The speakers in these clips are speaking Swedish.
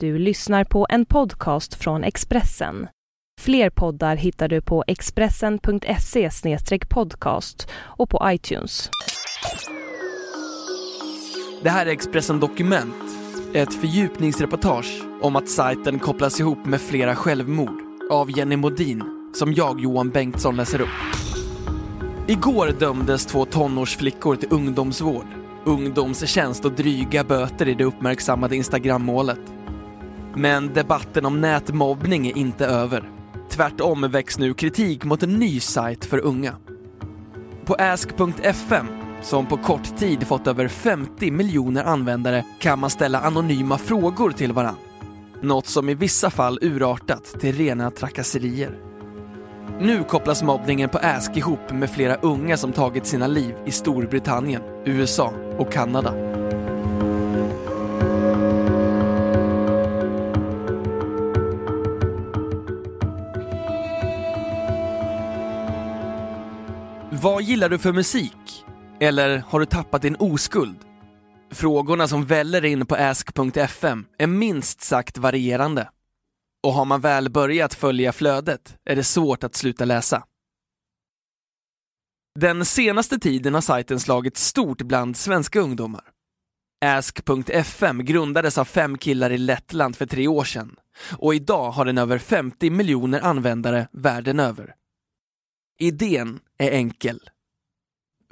Du lyssnar på en podcast från Expressen. Fler poddar hittar du på expressen.se podcast och på iTunes. Det här är Expressen Dokument, ett fördjupningsreportage om att sajten kopplas ihop med flera självmord av Jenny Modin, som jag, Johan Bengtsson, läser upp. Igår dömdes två tonårsflickor till ungdomsvård, ungdomstjänst och dryga böter i det uppmärksammade Instagrammålet. Men debatten om nätmobbning är inte över. Tvärtom väcks nu kritik mot en ny sajt för unga. På ask.fm, som på kort tid fått över 50 miljoner användare, kan man ställa anonyma frågor till varann. Något som i vissa fall urartat till rena trakasserier. Nu kopplas mobbningen på Ask ihop med flera unga som tagit sina liv i Storbritannien, USA och Kanada. Vad gillar du för musik? Eller har du tappat din oskuld? Frågorna som väller in på ask.fm är minst sagt varierande. Och har man väl börjat följa flödet är det svårt att sluta läsa. Den senaste tiden har sajten slagit stort bland svenska ungdomar. Ask.fm grundades av fem killar i Lettland för tre år sedan och idag har den över 50 miljoner användare världen över. Idén är enkel.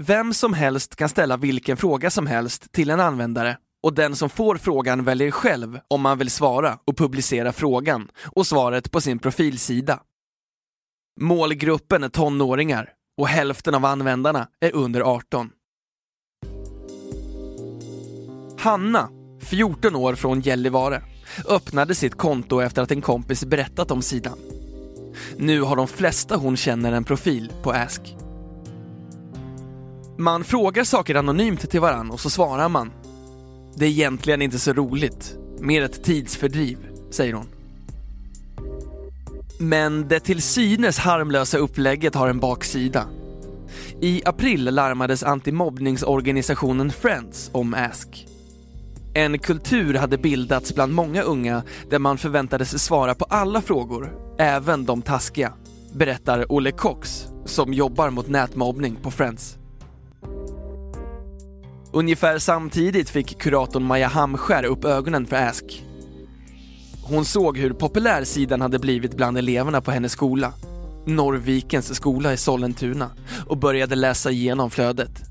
Vem som helst kan ställa vilken fråga som helst till en användare och den som får frågan väljer själv om man vill svara och publicera frågan och svaret på sin profilsida. Målgruppen är tonåringar och hälften av användarna är under 18. Hanna, 14 år från Gällivare, öppnade sitt konto efter att en kompis berättat om sidan. Nu har de flesta hon känner en profil på Ask. Man frågar saker anonymt till varann och så svarar man. Det är egentligen inte så roligt, mer ett tidsfördriv, säger hon. Men det till synes harmlösa upplägget har en baksida. I april larmades antimobbningsorganisationen Friends om Ask. En kultur hade bildats bland många unga där man förväntades svara på alla frågor, även de taskiga, berättar Olle Cox som jobbar mot nätmobbning på Friends. Ungefär samtidigt fick kuratorn Maja Hamskär upp ögonen för Ask. Hon såg hur populär sidan hade blivit bland eleverna på hennes skola, Norrvikens skola i Sollentuna, och började läsa igenom flödet.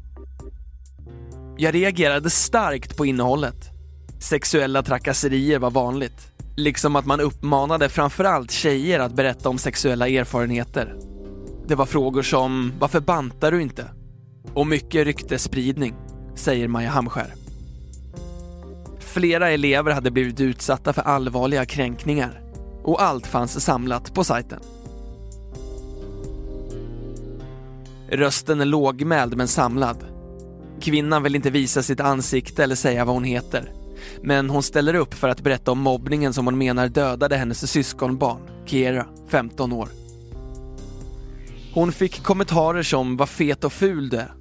Jag reagerade starkt på innehållet. Sexuella trakasserier var vanligt, liksom att man uppmanade framförallt tjejer att berätta om sexuella erfarenheter. Det var frågor som “Varför bantar du inte?” och mycket ryktesspridning säger Maja Hamskär. Flera elever hade blivit utsatta för allvarliga kränkningar och allt fanns samlat på sajten. Rösten är lågmäld men samlad. Kvinnan vill inte visa sitt ansikte eller säga vad hon heter. Men hon ställer upp för att berätta om mobbningen som hon menar dödade hennes syskonbarn, Kiera, 15 år. Hon fick kommentarer som “vad fet och ful du är”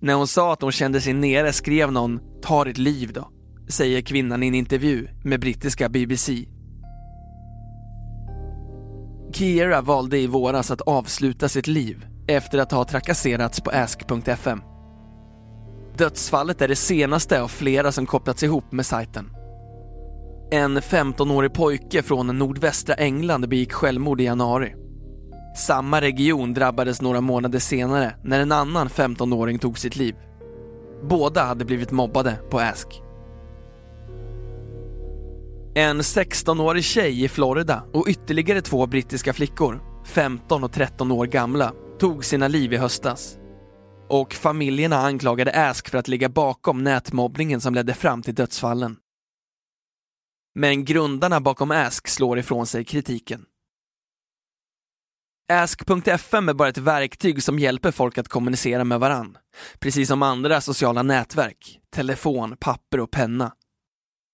När hon sa att hon kände sig nere skrev någon “ta ditt liv då”, säger kvinnan i en intervju med brittiska BBC. Kiera valde i våras att avsluta sitt liv efter att ha trakasserats på ask.fm. Dödsfallet är det senaste av flera som kopplats ihop med sajten. En 15-årig pojke från nordvästra England begick självmord i januari. Samma region drabbades några månader senare när en annan 15-åring tog sitt liv. Båda hade blivit mobbade på Ask. En 16-årig tjej i Florida och ytterligare två brittiska flickor, 15 och 13 år gamla, tog sina liv i höstas. Och familjerna anklagade Ask för att ligga bakom nätmobbningen som ledde fram till dödsfallen. Men grundarna bakom Ask slår ifrån sig kritiken. Ask.fm är bara ett verktyg som hjälper folk att kommunicera med varann. Precis som andra sociala nätverk, telefon, papper och penna.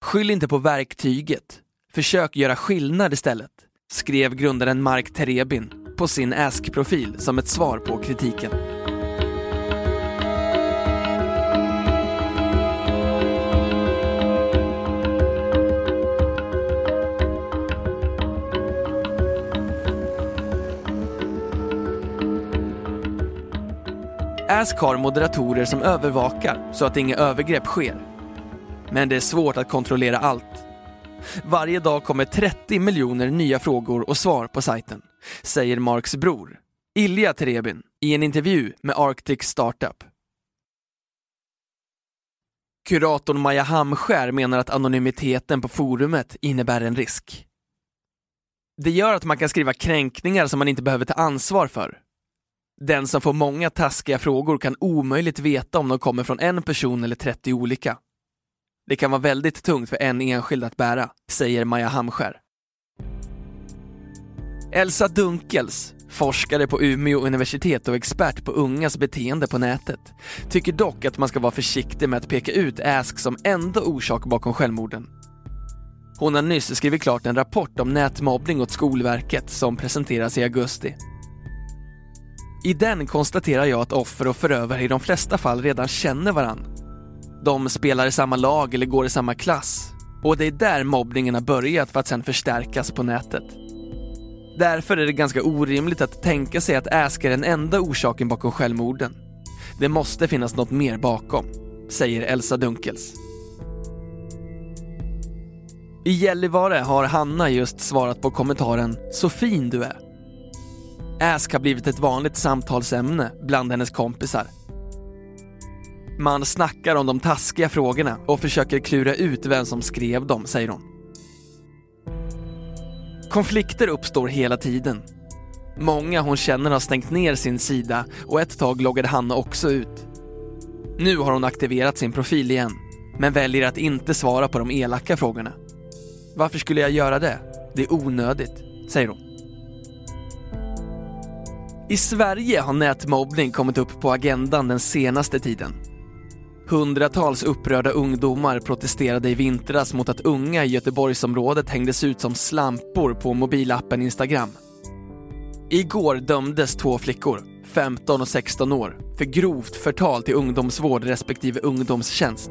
Skyll inte på verktyget. Försök göra skillnad istället, skrev grundaren Mark Terebin på sin Ask-profil som ett svar på kritiken. Ask har moderatorer som övervakar så att inga övergrepp sker. Men det är svårt att kontrollera allt. Varje dag kommer 30 miljoner nya frågor och svar på sajten, säger Marks bror, Ilja Terebin, i en intervju med Arctic Startup. Kuratorn Maja Hamskär menar att anonymiteten på forumet innebär en risk. Det gör att man kan skriva kränkningar som man inte behöver ta ansvar för. Den som får många taskiga frågor kan omöjligt veta om de kommer från en person eller 30 olika. Det kan vara väldigt tungt för en enskild att bära, säger Maja Hamskär. Elsa Dunkels, forskare på Umeå universitet och expert på ungas beteende på nätet, tycker dock att man ska vara försiktig med att peka ut Ask som enda orsak bakom självmorden. Hon har nyss skrivit klart en rapport om nätmobbning åt Skolverket som presenteras i augusti. I den konstaterar jag att offer och förövare i de flesta fall redan känner varann. De spelar i samma lag eller går i samma klass och det är där mobbningen har börjat för att sen förstärkas på nätet. Därför är det ganska orimligt att tänka sig att Ask är den enda orsaken bakom självmorden. Det måste finnas något mer bakom, säger Elsa Dunkels. I Gällivare har Hanna just svarat på kommentaren “Så fin du är”. Ask har blivit ett vanligt samtalsämne bland hennes kompisar. Man snackar om de taskiga frågorna och försöker klura ut vem som skrev dem, säger hon. Konflikter uppstår hela tiden. Många hon känner har stängt ner sin sida och ett tag loggade Hanna också ut. Nu har hon aktiverat sin profil igen, men väljer att inte svara på de elaka frågorna. Varför skulle jag göra det? Det är onödigt, säger hon. I Sverige har nätmobbning kommit upp på agendan den senaste tiden. Hundratals upprörda ungdomar protesterade i vintras mot att unga i Göteborgsområdet hängdes ut som slampor på mobilappen Instagram. Igår dömdes två flickor, 15 och 16 år, för grovt förtal till ungdomsvård respektive ungdomstjänst.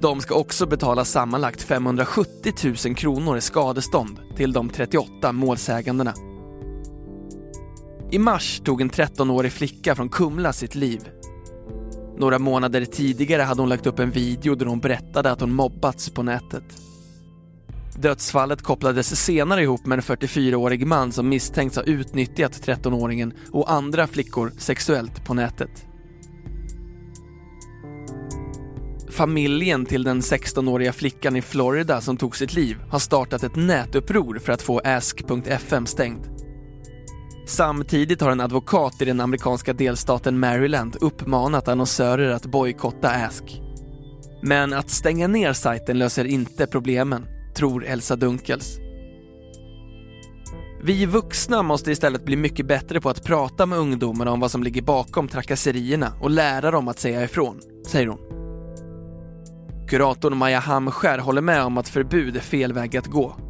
De ska också betala sammanlagt 570 000 kronor i skadestånd till de 38 målsägandena. I mars tog en 13-årig flicka från Kumla sitt liv. Några månader tidigare hade hon lagt upp en video där hon berättade att hon mobbats på nätet. Dödsfallet kopplades senare ihop med en 44-årig man som misstänks ha utnyttjat 13-åringen och andra flickor sexuellt på nätet. Familjen till den 16-åriga flickan i Florida som tog sitt liv har startat ett nätuppror för att få ask.fm stängt. Samtidigt har en advokat i den amerikanska delstaten Maryland uppmanat annonsörer att bojkotta Ask. Men att stänga ner sajten löser inte problemen, tror Elsa Dunkels. Vi vuxna måste istället bli mycket bättre på att prata med ungdomarna om vad som ligger bakom trakasserierna och lära dem att säga ifrån, säger hon. Kuratorn Maja Hamskär håller med om att förbud är fel väg att gå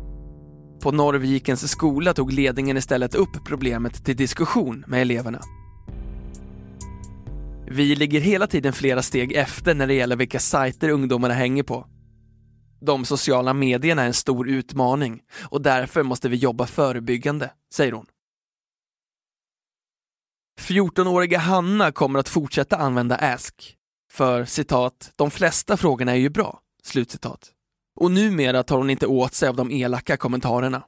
på Norrvikens skola tog ledningen istället upp problemet till diskussion med eleverna. Vi ligger hela tiden flera steg efter när det gäller vilka sajter ungdomarna hänger på. De sociala medierna är en stor utmaning och därför måste vi jobba förebyggande, säger hon. 14-åriga Hanna kommer att fortsätta använda Ask. För citat, de flesta frågorna är ju bra, slutcitat och numera tar hon inte åt sig av de elaka kommentarerna.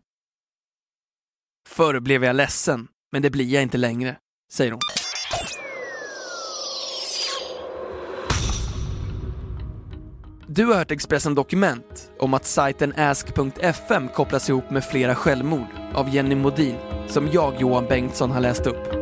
Förr blev jag ledsen, men det blir jag inte längre, säger hon. Du har hört Expressen Dokument om att sajten ask.fm kopplas ihop med flera självmord av Jenny Modin som jag, Johan Bengtsson, har läst upp.